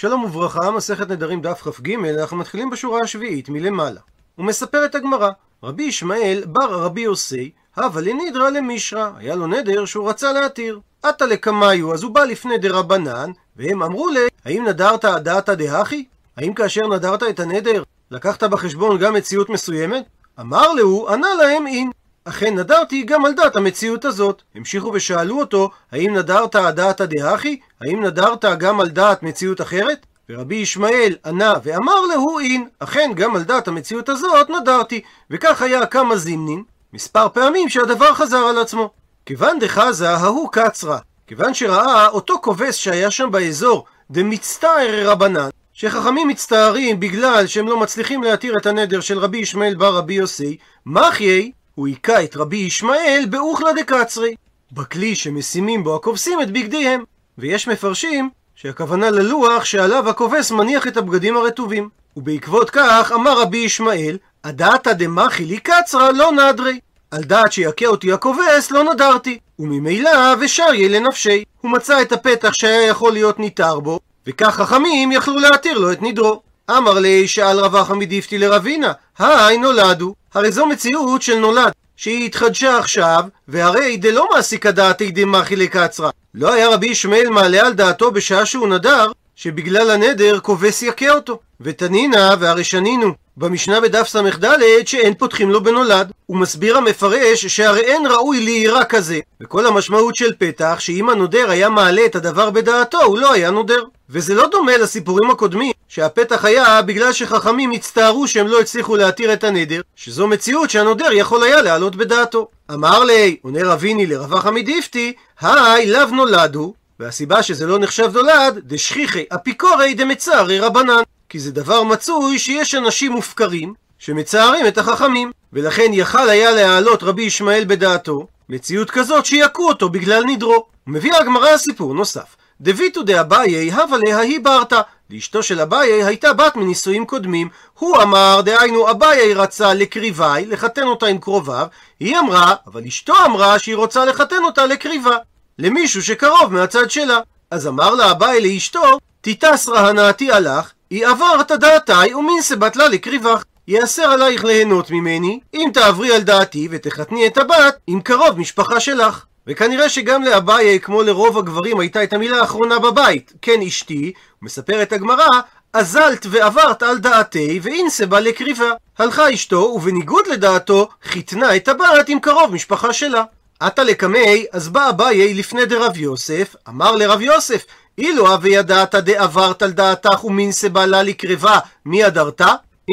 שלום וברכה, מסכת נדרים דף כ"ג, אנחנו מתחילים בשורה השביעית מלמעלה. ומספרת הגמרא, רבי ישמעאל בר רבי יוסי, הווה לנידרא למישרא, היה לו נדר שהוא רצה להתיר. עתה לקמיו, אז הוא בא לפני דרבנן, והם אמרו לי, האם נדרת דעתא דהכי? האם כאשר נדרת את הנדר, לקחת בחשבון גם מציאות מסוימת? אמר להו, ענה להם אין. אכן נדרתי גם על דעת המציאות הזאת. המשיכו ושאלו אותו, האם נדרת דעתא דהכי? האם נדרת גם על דעת מציאות אחרת? ורבי ישמעאל ענה ואמר להו אין, אכן גם על דעת המציאות הזאת נדרתי, וכך היה כמה זימנין, מספר פעמים שהדבר חזר על עצמו. כיוון דחזה ההוא קצרה, כיוון שראה אותו כובס שהיה שם באזור, דמצטער רבנן, שחכמים מצטערים בגלל שהם לא מצליחים להתיר את הנדר של רבי ישמעאל בר רבי יוסי, מחייי, הוא היכה את רבי ישמעאל באוכלה דקצרי, בכלי שמשימים בו הכובסים את בגדיהם. ויש מפרשים שהכוונה ללוח שעליו הכובס מניח את הבגדים הרטובים. ובעקבות כך אמר רבי ישמעאל, הדעתא דמחי לי קצרה לא נדרי. על דעת שיכה אותי הכובס לא נדרתי. וממילא ושריה לנפשי. הוא מצא את הפתח שהיה יכול להיות ניתר בו, וכך חכמים יכלו להתיר לו את נדרו. אמר לי, שאל רבחה מדיפתי לרבינה, היי נולדו. הרי זו מציאות של נולד, שהיא התחדשה עכשיו, והרי דלא מעסיקא דעתי דמחי לקצרה. לא היה רבי ישמעאל מעלה על דעתו בשעה שהוא נדר, שבגלל הנדר כובס יכה אותו. ותנינה, והרי שנינו, במשנה בדף ס"ד, שאין פותחים לו בנולד. הוא מסביר המפרש שהרי אין ראוי ליראה כזה. וכל המשמעות של פתח, שאם הנודר היה מעלה את הדבר בדעתו, הוא לא היה נודר. וזה לא דומה לסיפורים הקודמים, שהפתח היה בגלל שחכמים הצטערו שהם לא הצליחו להתיר את הנדר, שזו מציאות שהנודר יכול היה להעלות בדעתו. אמר לי, עונה רביני לרבחה מדיפתי, היי לאו נולדו, והסיבה שזה לא נחשב נולד, דשכיחי אפיקורי דמצערי רבנן. כי זה דבר מצוי שיש אנשים מופקרים שמצערים את החכמים, ולכן יכל היה להעלות רבי ישמעאל בדעתו מציאות כזאת שיכו אותו בגלל נדרו. מביא הגמרא סיפור נוסף. דביתו דאביי הווה להי ברתא. לאשתו של אביי הייתה בת מנישואים קודמים. הוא אמר, דהיינו אביי רצה לקריבי, לחתן אותה עם קרוביו. היא אמרה, אבל אשתו אמרה שהיא רוצה לחתן אותה לקריבה. למישהו שקרוב מהצד שלה. אז אמר לה אביי לאשתו, תתסרא הנאתי עלך, היא עברת דעתי ומין סבת לה לקריבך. יאסר עלייך ליהנות ממני, אם תעברי על דעתי ותחתני את הבת עם קרוב משפחה שלך. וכנראה שגם לאביי, כמו לרוב הגברים, הייתה את המילה האחרונה בבית, כן אשתי, מספרת הגמרא, אזלת ועברת על דעתי ואינסה בה לקריבה. הלכה אשתו, ובניגוד לדעתו, חיתנה את הבת עם קרוב משפחה שלה. עתה לקמי, אז בא אביי לפני דרב יוסף, אמר לרב יוסף, אילו הווה ידעת דעברת על דעתך ומינסה בעלה לקרבה, מי הדרת?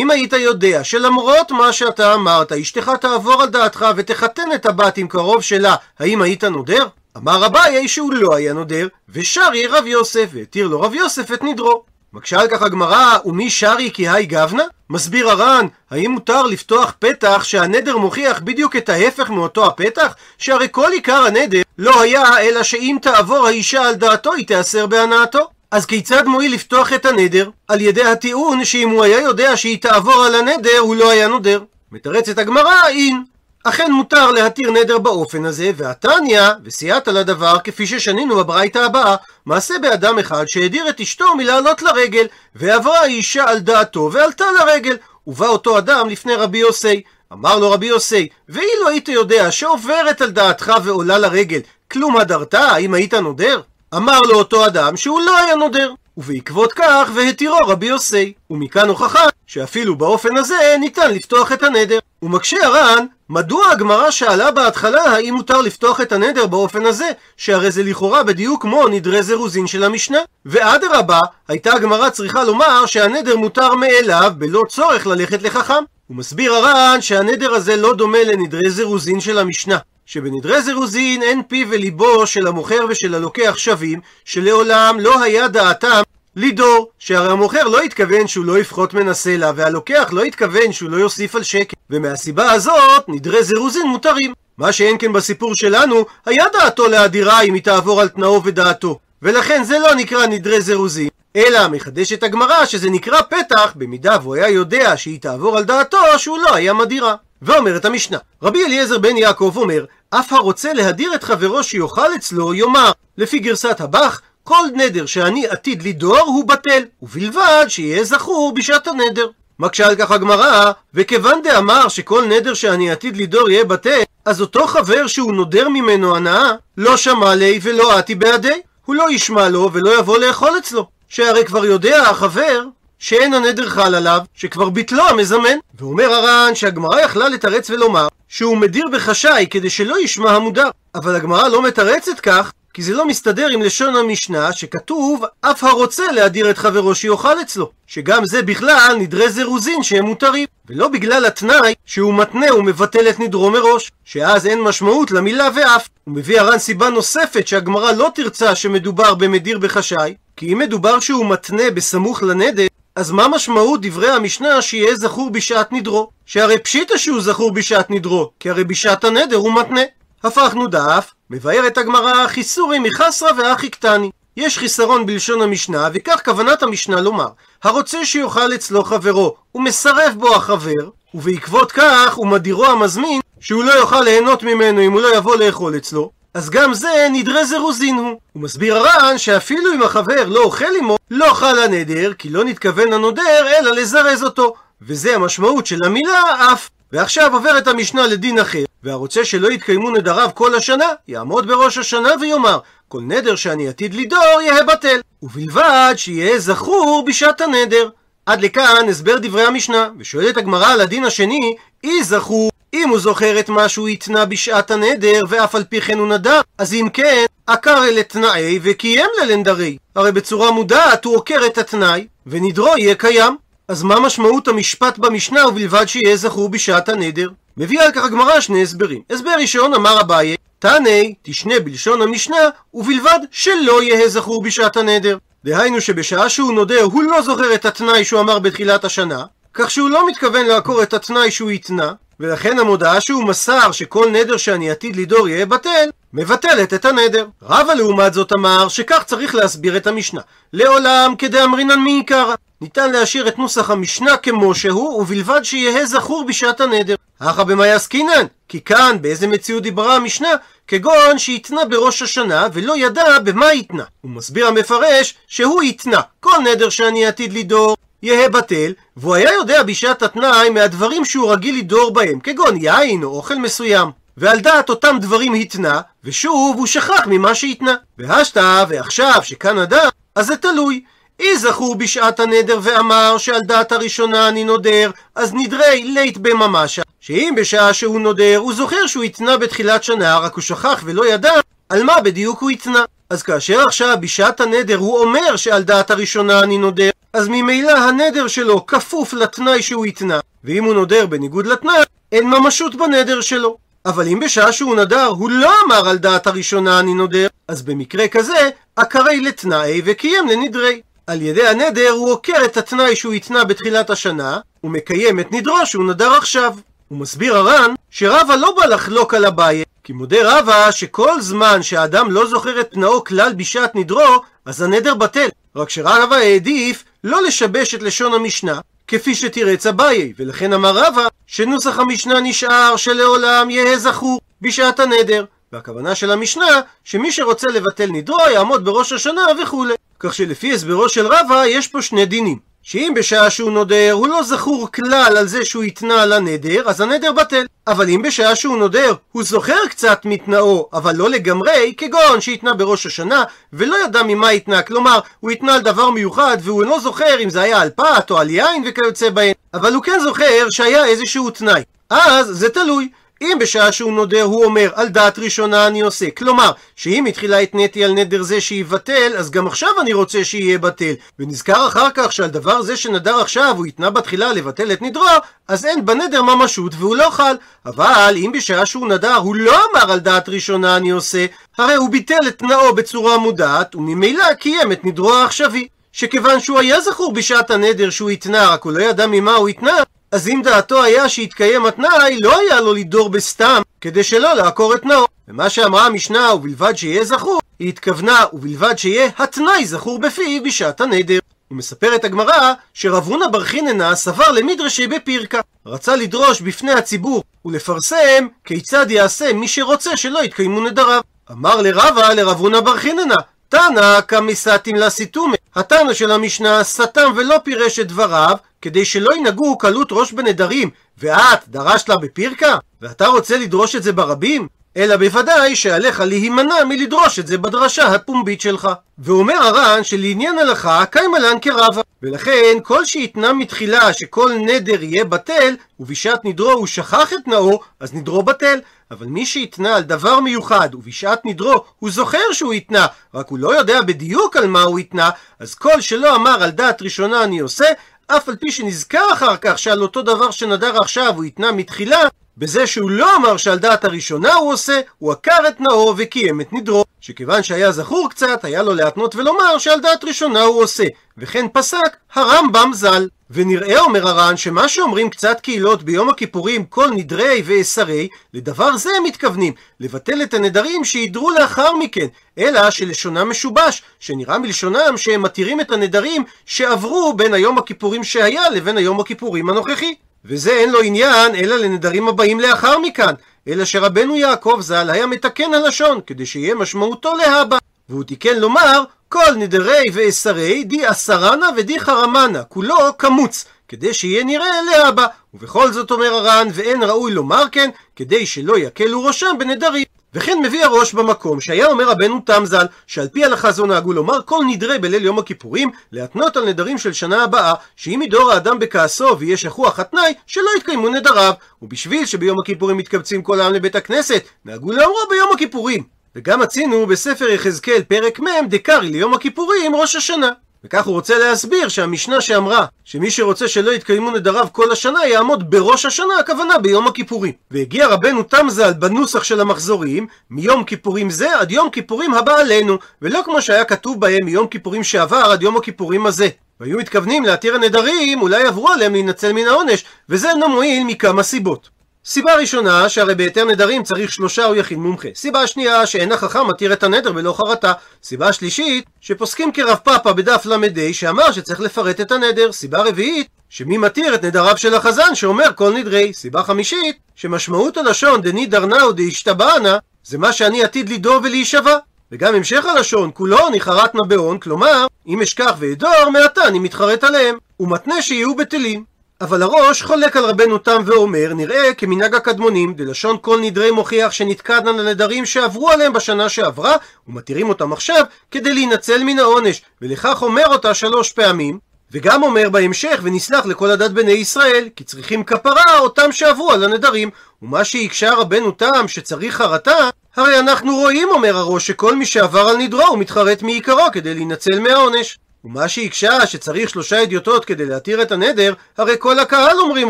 אם היית יודע שלמרות מה שאתה אמרת, אשתך תעבור על דעתך ותחתן את הבת עם קרוב שלה, האם היית נודר? אמר אביי שהוא לא היה נודר, ושרי רב יוסף, והתיר לו רב יוסף את נדרו. מקשה על כך הגמרא, ומי שרי כי היי גבנה? מסביר הר"ן, האם מותר לפתוח פתח שהנדר מוכיח בדיוק את ההפך מאותו הפתח? שהרי כל עיקר הנדר לא היה אלא שאם תעבור האישה על דעתו היא תיאסר בהנאתו. אז כיצד מועיל לפתוח את הנדר? על ידי הטיעון שאם הוא היה יודע שהיא תעבור על הנדר הוא לא היה נודר. מתרצת הגמרא, אין. אכן מותר להתיר נדר באופן הזה, והתניא, וסייעת לדבר, כפי ששנינו בברייתא הבאה, מעשה באדם אחד שהדיר את אשתו מלעלות לרגל, ועברה האישה על דעתו ועלתה לרגל, ובא אותו אדם לפני רבי יוסי. אמר לו רבי יוסי, ואילו היית יודע שעוברת על דעתך ועולה לרגל, כלום הדרת, האם היית נודר? אמר לו אותו אדם שהוא לא היה נודר. ובעקבות כך והתירו רבי יוסי. ומכאן הוכחה שאפילו באופן הזה ניתן לפתוח את הנדר. ומקשה הר"ן, מדוע הגמרא שאלה בהתחלה האם מותר לפתוח את הנדר באופן הזה, שהרי זה לכאורה בדיוק כמו נדרי זירוזין של המשנה. ואדרבה, הייתה הגמרא צריכה לומר שהנדר מותר מאליו בלא צורך ללכת לחכם. הוא מסביר הר"ן שהנדר הזה לא דומה לנדרי זירוזין של המשנה. שבנדרי זירוזין אין פיו וליבו של המוכר ושל הלוקח שווים, שלעולם לא היה דעתם לידור, שהרי המוכר לא התכוון שהוא לא יפחות מן הסלע, והלוקח לא התכוון שהוא לא יוסיף על שקל. ומהסיבה הזאת, נדרי זירוזין מותרים. מה שאין כן בסיפור שלנו, היה דעתו לאדירה אם היא תעבור על תנאו ודעתו. ולכן זה לא נקרא נדרי זירוזין, אלא מחדשת הגמרא שזה נקרא פתח, במידה והוא היה יודע שהיא תעבור על דעתו, שהוא לא היה מדירה. ואומרת המשנה, רבי אליעזר בן יעקב אומר, אף הרוצה להדיר את חברו שיאכל אצלו, יאמר, לפי גרסת הבח, כל נדר שאני עתיד לדור הוא בטל, ובלבד שיהיה זכור בשעת הנדר. מקשה על כך הגמרא, וכיוון דאמר שכל נדר שאני עתיד לדור יהיה בטל, אז אותו חבר שהוא נודר ממנו הנאה, לא שמע לי ולא עתי בעדי. הוא לא ישמע לו ולא יבוא לאכול אצלו. שהרי כבר יודע החבר שאין הנדר חל עליו, שכבר ביטלו המזמן. ואומר הר"ן שהגמרא יכלה לתרץ ולומר שהוא מדיר בחשאי כדי שלא ישמע המודר. אבל הגמרא לא מתרצת כך, כי זה לא מסתדר עם לשון המשנה שכתוב אף הרוצה להדיר את חברו שיאכל אצלו שגם זה בכלל נדרי זירוזין שהם מותרים ולא בגלל התנאי שהוא מתנה ומבטל את נדרו מראש שאז אין משמעות למילה ואף הוא מביא הר"ן סיבה נוספת שהגמרא לא תרצה שמדובר במדיר בחשאי כי אם מדובר שהוא מתנה בסמוך לנדר אז מה משמעות דברי המשנה שיהיה זכור בשעת נדרו? שהרי פשיטה שהוא זכור בשעת נדרו, כי הרי בשעת הנדר הוא מתנה. הפכנו דף, מבארת הגמרא חיסורי מחסרא ואחי קטני. יש חיסרון בלשון המשנה, וכך כוונת המשנה לומר, הרוצה שיאכל אצלו חברו, ומסרב בו החבר, ובעקבות כך הוא מדירו המזמין, שהוא לא יוכל ליהנות ממנו אם הוא לא יבוא לאכול אצלו, אז גם זה נדרי זירוזין הוא. הוא מסביר הר"ן שאפילו אם החבר לא אוכל עמו, לא חל הנדר, כי לא נתכוון הנודר אלא לזרז אותו. וזה המשמעות של המילה אף. ועכשיו עוברת המשנה לדין אחר, והרוצה שלא יתקיימו נדריו כל השנה, יעמוד בראש השנה ויאמר, כל נדר שאני עתיד לדור יהא בטל, ובלבד שיהיה זכור בשעת הנדר. עד לכאן הסבר דברי המשנה, ושואלת הגמרא על הדין השני, אי זכור אם הוא זוכר את מה שהוא התנה בשעת הנדר, ואף על פי כן הוא נדר, אז אם כן, עקר אל תנאי וקיים ללנדרי. הרי בצורה מודעת הוא עוקר את התנאי, ונדרו יהיה קיים. אז מה משמעות המשפט במשנה ובלבד שיהיה זכור בשעת הנדר? מביאה על כך הגמרא שני הסברים. הסבר ראשון אמר אביי, תעני, תשנה בלשון המשנה, ובלבד שלא יהיה זכור בשעת הנדר. דהיינו שבשעה שהוא נודר הוא לא זוכר את התנאי שהוא אמר בתחילת השנה, כך שהוא לא מתכוון לעקור את התנאי שהוא התנה, ולכן המודעה שהוא מסר שכל נדר שאני עתיד לדור יהיה בטל, מבטלת את הנדר. רבא לעומת זאת אמר שכך צריך להסביר את המשנה. לעולם כדאמרינן מעיקרא. ניתן להשאיר את נוסח המשנה כמו שהוא, ובלבד שיהא זכור בשעת הנדר. הכא במאי עסקינן? כי כאן באיזה מציאות דיברה המשנה? כגון שהתנה בראש השנה ולא ידע במה התנה. הוא מסביר המפרש שהוא התנה כל נדר שאני עתיד לדור יהא בטל, והוא היה יודע בשעת התנאי מהדברים שהוא רגיל לדור בהם, כגון יין או אוכל מסוים. ועל דעת אותם דברים התנה, ושוב הוא שכח ממה שהתנה. והשתא, ועכשיו שכאן אדם, אז זה תלוי. אי זכור בשעת הנדר ואמר שעל דעת הראשונה אני נודר, אז נדרי לית בממשה. שאם בשעה שהוא נודר, הוא זוכר שהוא התנה בתחילת שנה, רק הוא שכח ולא ידע על מה בדיוק הוא התנה. אז כאשר עכשיו בשעת הנדר הוא אומר שעל דעת הראשונה אני נודר, אז ממילא הנדר שלו כפוף לתנאי שהוא התנה, ואם הוא נודר בניגוד לתנאי, אין ממשות בנדר שלו. אבל אם בשעה שהוא נדר הוא לא אמר על דעת הראשונה אני נודר, אז במקרה כזה, עקרי לתנאי וקיים לנדרי. על ידי הנדר הוא עוקר את התנאי שהוא התנה בתחילת השנה, ומקיים את נדרו שהוא נדר עכשיו. הוא מסביר הר"ן שרבא לא בא לחלוק על אביי, כי מודה רבא שכל זמן שהאדם לא זוכר את תנאו כלל בשעת נדרו, אז הנדר בטל. רק שרבא העדיף לא לשבש את לשון המשנה, כפי שתירץ אביי, ולכן אמר רבא שנוסח המשנה נשאר שלעולם יהא זכור בשעת הנדר. והכוונה של המשנה, שמי שרוצה לבטל נדרו יעמוד בראש השנה וכולי. כך שלפי הסברו של רבא יש פה שני דינים. שאם בשעה שהוא נודר הוא לא זכור כלל על זה שהוא התנה על הנדר, אז הנדר בטל. אבל אם בשעה שהוא נודר הוא זוכר קצת מתנאו, אבל לא לגמרי, כגון שהתנה בראש השנה, ולא ידע ממה התנה, כלומר, הוא התנה על דבר מיוחד, והוא לא זוכר אם זה היה על פת או על יין וכיוצא בהן, אבל הוא כן זוכר שהיה איזשהו תנאי. אז זה תלוי. אם בשעה שהוא נודר הוא אומר על דעת ראשונה אני עושה, כלומר שאם התחילה התניתי על נדר זה שיבטל, אז גם עכשיו אני רוצה שיהיה בטל. ונזכר אחר כך שעל דבר זה שנדר עכשיו הוא התנה בתחילה לבטל את נדרו, אז אין בנדר ממשות והוא לא חל. אבל אם בשעה שהוא נדר הוא לא אמר על דעת ראשונה אני עושה, הרי הוא ביטל את תנאו בצורה מודעת, וממילא קיים את נדרו העכשווי. שכיוון שהוא היה זכור בשעת הנדר שהוא התנה, רק הוא לא ידע ממה הוא התנה, אז אם דעתו היה שיתקיים התנאי, לא היה לו לדור בסתם, כדי שלא לעקור את תנאו. ומה שאמרה המשנה, ובלבד שיהיה זכור, היא התכוונה, ובלבד שיהיה התנאי זכור בפיו בשעת הנדר. ומספרת הגמרא שרב הונא בר חיננה סבר למדרשי בפירקה. רצה לדרוש בפני הציבור ולפרסם כיצד יעשה מי שרוצה שלא יתקיימו נדריו. אמר לרבה לרב הונא בר חיננה, תנא כמסתים לסיתומי. התנא של המשנה סתם ולא פירש את דבריו, כדי שלא ינהגו קלות ראש בנדרים, ואת דרשת לה בפירקה? ואתה רוצה לדרוש את זה ברבים? אלא בוודאי שעליך להימנע מלדרוש את זה בדרשה הפומבית שלך. ואומר הר"ן שלעניין הלכה קיימה לן כרבה. ולכן כל שהתנה מתחילה שכל נדר יהיה בטל, ובשעת נדרו הוא שכח את תנאו, אז נדרו בטל. אבל מי שהתנה על דבר מיוחד, ובשעת נדרו הוא זוכר שהוא התנה, רק הוא לא יודע בדיוק על מה הוא התנה, אז כל שלא אמר על דעת ראשונה אני עושה, אף על פי שנזכר אחר כך שעל אותו דבר שנדר עכשיו הוא התנה מתחילה, בזה שהוא לא אמר שעל דעת הראשונה הוא עושה, הוא עקר את נאו וקיים את נדרו, שכיוון שהיה זכור קצת, היה לו להתנות ולומר שעל דעת ראשונה הוא עושה, וכן פסק הרמב"ם ז"ל. ונראה, אומר הר"ן, שמה שאומרים קצת קהילות ביום הכיפורים כל נדרי ואסרי, לדבר זה הם מתכוונים, לבטל את הנדרים שידרו לאחר מכן, אלא שלשונם משובש, שנראה מלשונם שהם מתירים את הנדרים שעברו בין היום הכיפורים שהיה לבין היום הכיפורים הנוכחי. וזה אין לו עניין אלא לנדרים הבאים לאחר מכאן, אלא שרבנו יעקב ז"ל היה מתקן הלשון, כדי שיהיה משמעותו להבא. והוא תיקן לומר, כל נדרי ואסרי די אסרנה ודי חרמנה, כולו קמוץ, כדי שיהיה נראה להבא. ובכל זאת אומר הר"ן, ואין ראוי לומר כן, כדי שלא יקלו ראשם בנדרים. וכן מביא הראש במקום שהיה אומר רבנו תם ז"ל שעל פי הלכה זו נהגו לומר כל נדרי בליל יום הכיפורים להתנות על נדרים של שנה הבאה שאם ידור האדם בכעסו ויהיה שכוח התנאי שלא יתקיימו נדריו. ובשביל שביום הכיפורים מתקבצים כל העם לבית הכנסת נהגו לאמרו ביום הכיפורים. וגם מצינו בספר יחזקאל פרק מ' דקארי ליום הכיפורים ראש השנה וכך הוא רוצה להסביר שהמשנה שאמרה שמי שרוצה שלא יתקיימו נדריו כל השנה יעמוד בראש השנה, הכוונה ביום הכיפורים. והגיע רבנו תם ז"ל בנוסח של המחזורים, מיום כיפורים זה עד יום כיפורים הבא עלינו, ולא כמו שהיה כתוב בהם מיום כיפורים שעבר עד יום הכיפורים הזה. והיו מתכוונים להתיר הנדרים, אולי עברו עליהם להינצל מן העונש, וזה אינו מועיל מכמה סיבות. סיבה ראשונה, שהרי בהיתר נדרים צריך שלושה או יחיד מומחה. סיבה שנייה, שאין החכם מתיר את הנדר ולא חרטה. סיבה שלישית, שפוסקים כרב פאפה בדף ל"ה שאמר שצריך לפרט את הנדר. סיבה רביעית, שמי מתיר את נדריו של החזן שאומר כל נדרי. סיבה חמישית, שמשמעות הלשון דנידר נאו דהשתבענה זה מה שאני עתיד לדור ולהישבע. וגם המשך הלשון, כולו ניחרתנה בהון, כלומר, אם אשכח ואדור, מעתה אני מתחרט עליהם. ומתנה שיהיו בטלים. אבל הראש חולק על רבנו תם ואומר, נראה כמנהג הקדמונים, דלשון כל נדרי מוכיח שנתקדן על שעברו עליהם בשנה שעברה, ומתירים אותם עכשיו כדי להינצל מן העונש, ולכך אומר אותה שלוש פעמים, וגם אומר בהמשך, ונסלח לכל הדת בני ישראל, כי צריכים כפרה אותם שעברו על הנדרים. ומה שהקשה רבנו תם שצריך חרטה, הרי אנחנו רואים, אומר הראש, שכל מי שעבר על נדרו הוא מתחרט מעיקרו כדי להינצל מהעונש. ומה שהקשה שצריך שלושה אדיוטות כדי להתיר את הנדר, הרי כל הקהל אומרים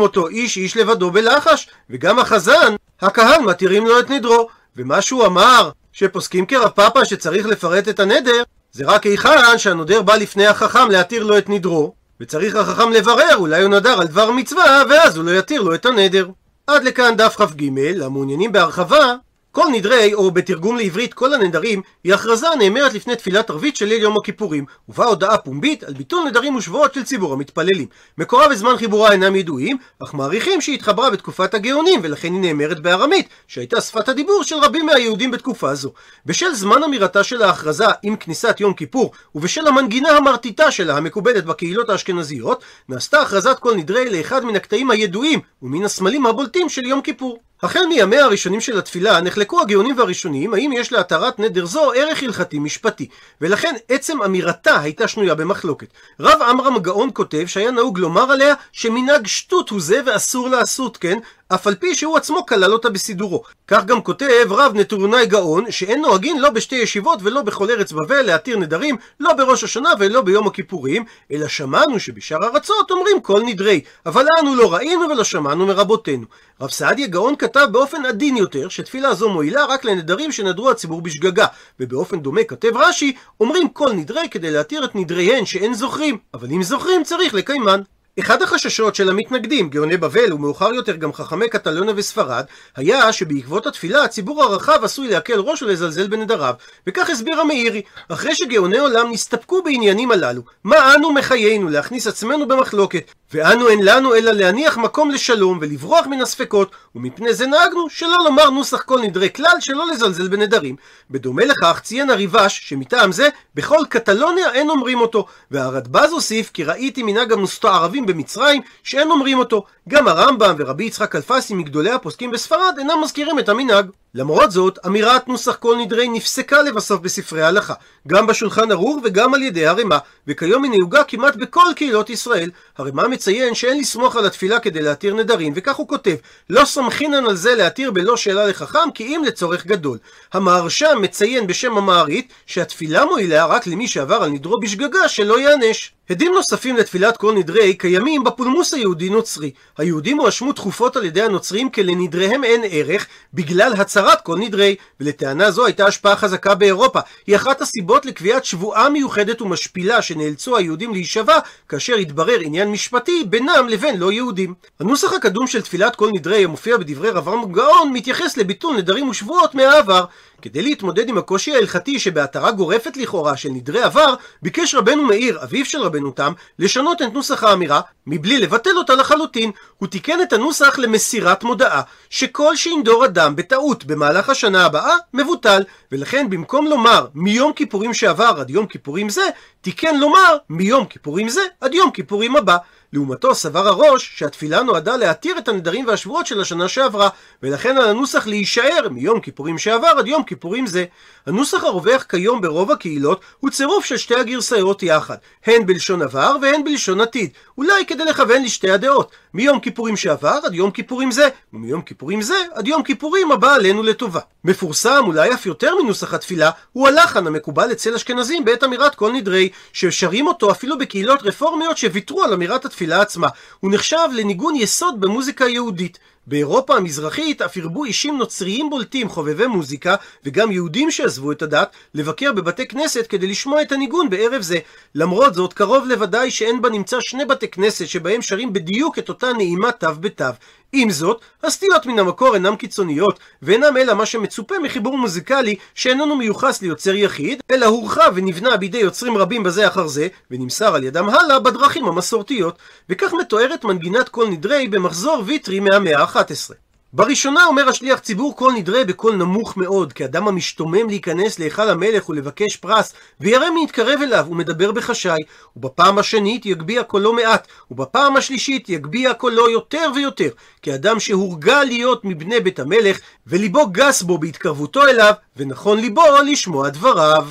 אותו, איש איש לבדו בלחש, וגם החזן, הקהל מתירים לו את נדרו. ומה שהוא אמר, שפוסקים כרב פאפה שצריך לפרט את הנדר, זה רק היכן שהנודר בא לפני החכם להתיר לו את נדרו, וצריך החכם לברר, אולי הוא נדר על דבר מצווה, ואז הוא לא יתיר לו את הנדר. עד לכאן דף כ"ג, המעוניינים בהרחבה, כל נדרי, או בתרגום לעברית כל הנדרים, היא הכרזה הנאמרת לפני תפילת ערבית של ליל יום הכיפורים, ובה הודעה פומבית על ביטול נדרים ושבועות של ציבור המתפללים. מקורה וזמן חיבורה אינם ידועים, אך מעריכים שהיא התחברה בתקופת הגאונים, ולכן היא נאמרת בארמית, שהייתה שפת הדיבור של רבים מהיהודים בתקופה זו. בשל זמן אמירתה של ההכרזה עם כניסת יום כיפור, ובשל המנגינה המרטיטה שלה המקובלת בקהילות האשכנזיות, נעשתה הכרזת כל נדרי לאחד מן הקטעים הידועים, ומן הסמלים הבולטים של יום כיפור. החל מימיה הראשונים של התפילה נחלקו הגאונים והראשונים האם יש להתרת נדר זו ערך הלכתי משפטי ולכן עצם אמירתה הייתה שנויה במחלוקת. רב עמרם גאון כותב שהיה נהוג לומר עליה שמנהג שטות הוא זה ואסור לעשות כן אף על פי שהוא עצמו כלל אותה בסידורו. כך גם כותב רב נטורונאי גאון, שאין נוהגין לא בשתי ישיבות ולא בכל ארץ בבל להתיר נדרים, לא בראש השנה ולא ביום הכיפורים, אלא שמענו שבשאר ארצות אומרים כל נדרי, אבל אנו לא ראינו ולא שמענו מרבותינו. רב סעדיה גאון כתב באופן עדין יותר, שתפילה זו מועילה רק לנדרים שנדרו הציבור בשגגה, ובאופן דומה כותב רש"י, אומרים כל נדרי כדי להתיר את נדריהן שאין זוכרים, אבל אם זוכרים צריך לקיימן. אחד החששות של המתנגדים, גאוני בבל ומאוחר יותר גם חכמי קטלונה וספרד, היה שבעקבות התפילה הציבור הרחב עשוי להקל ראש ולזלזל בנדריו, וכך הסביר המאירי, אחרי שגאוני עולם נסתפקו בעניינים הללו, מה אנו מחיינו להכניס עצמנו במחלוקת, ואנו אין לנו אלא להניח מקום לשלום ולברוח מן הספקות, ומפני זה נהגנו שלא לומר נוסח כל נדרי כלל שלא לזלזל בנדרים. בדומה לכך ציין הריבש שמטעם זה בכל קטלוניה אין אומרים אותו, והרדב"ז הוסיף כי ראיתי מנהג המוסתערבים במצרים שאין אומרים אותו. גם הרמב"ם ורבי יצחק אלפסי מגדולי הפוסקים בספרד אינם מזכירים את המנהג. למרות זאת, אמירת נוסח כל נדרי נפסקה לבסוף בספרי ההלכה, גם בשולחן ערוך וגם על ידי הרמ"א, וכיום היא נהוגה כמעט בכל קהילות ישראל. הרמ"א מציין שאין לסמוך על התפילה כדי להתיר נדרים, וכך הוא כותב: לא סומכינן על זה להתיר בלא שאלה לחכם, כי אם לצורך גדול. המהרש"ם מציין בשם המערית שהתפילה מועילה רק למי שעבר על נדרו בשגגה שלא ייענש. עדים נוספים לתפילת כל נדרי קיימים בפולמוס היהודי-נוצרי. היהודים הואשמו תכופות על ידי הנוצרים כי לנדריהם אין ערך בגלל הצהרת כל נדרי, ולטענה זו הייתה השפעה חזקה באירופה. היא אחת הסיבות לקביעת שבועה מיוחדת ומשפילה שנאלצו היהודים להישבע כאשר התברר עניין משפטי בינם לבין לא יהודים. הנוסח הקדום של תפילת כל נדרי המופיע בדברי רב גאון מתייחס לביטול נדרים ושבועות מהעבר. כדי להתמודד עם הקושי ההלכתי שבהתרה גורפת לכאורה של נדרי עבר, ביקש רבנו מאיר, אביו של רבנו תם, לשנות את נוסח האמירה, מבלי לבטל אותה לחלוטין. הוא תיקן את הנוסח למסירת מודעה, שכל שינדור אדם בטעות במהלך השנה הבאה, מבוטל, ולכן במקום לומר מיום כיפורים שעבר עד יום כיפורים זה, תיקן לומר מיום כיפורים זה עד יום כיפורים הבא. לעומתו סבר הראש שהתפילה נועדה להתיר את הנדרים והשבועות של השנה שעברה, ולכן על הנוסח להישאר מיום כיפורים שעבר עד יום כיפורים זה. הנוסח הרווח כיום ברוב הקהילות הוא צירוף של שתי הגרסאות יחד, הן בלשון עבר והן בלשון עתיד, אולי כדי לכוון לשתי הדעות, מיום כיפורים שעבר עד יום כיפורים זה, ומיום כיפורים זה עד יום כיפורים הבא עלינו לטובה. מפורסם, אולי אף יותר מנוסח התפילה, הוא הלחן המקובל אצל אשכנזים בעת אמירת כל נדרי, ששרים אותו אפילו בקהילות רפורמיות שוויתרו על אמירת התפילה עצמה. הוא נחשב לניגון יסוד במוזיקה היהודית. באירופה המזרחית אף הרבו אישים נוצריים בולטים חובבי מוזיקה וגם יהודים שעזבו את הדת לבקר בבתי כנסת כדי לשמוע את הניגון בערב זה. למרות זאת קרוב לוודאי שאין בנמצא שני בתי כנסת שבהם שרים בדיוק את אותה נעימה תו בתו. עם זאת, הסטיות מן המקור אינם קיצוניות, ואינם אלא מה שמצופה מחיבור מוזיקלי שאיננו מיוחס ליוצר יחיד, אלא הורחב ונבנה בידי יוצרים רבים בזה אחר זה, ונמסר על ידם הלאה בדרכים המסורתיות. וכך מתוארת מנגינת כל נדרי במחזור ויטרי מהמאה ה-11. בראשונה אומר השליח ציבור כל נדרי בקול נמוך מאוד, כאדם המשתומם להיכנס להיכל המלך ולבקש פרס, וירא מי יתקרב אליו ומדבר בחשאי, ובפעם השנית יגביה קולו מעט, ובפעם השלישית יגביה קולו יותר ויותר, כאדם שהורגל להיות מבני בית המלך, וליבו גס בו בהתקרבותו אליו, ונכון ליבו לשמוע דבריו.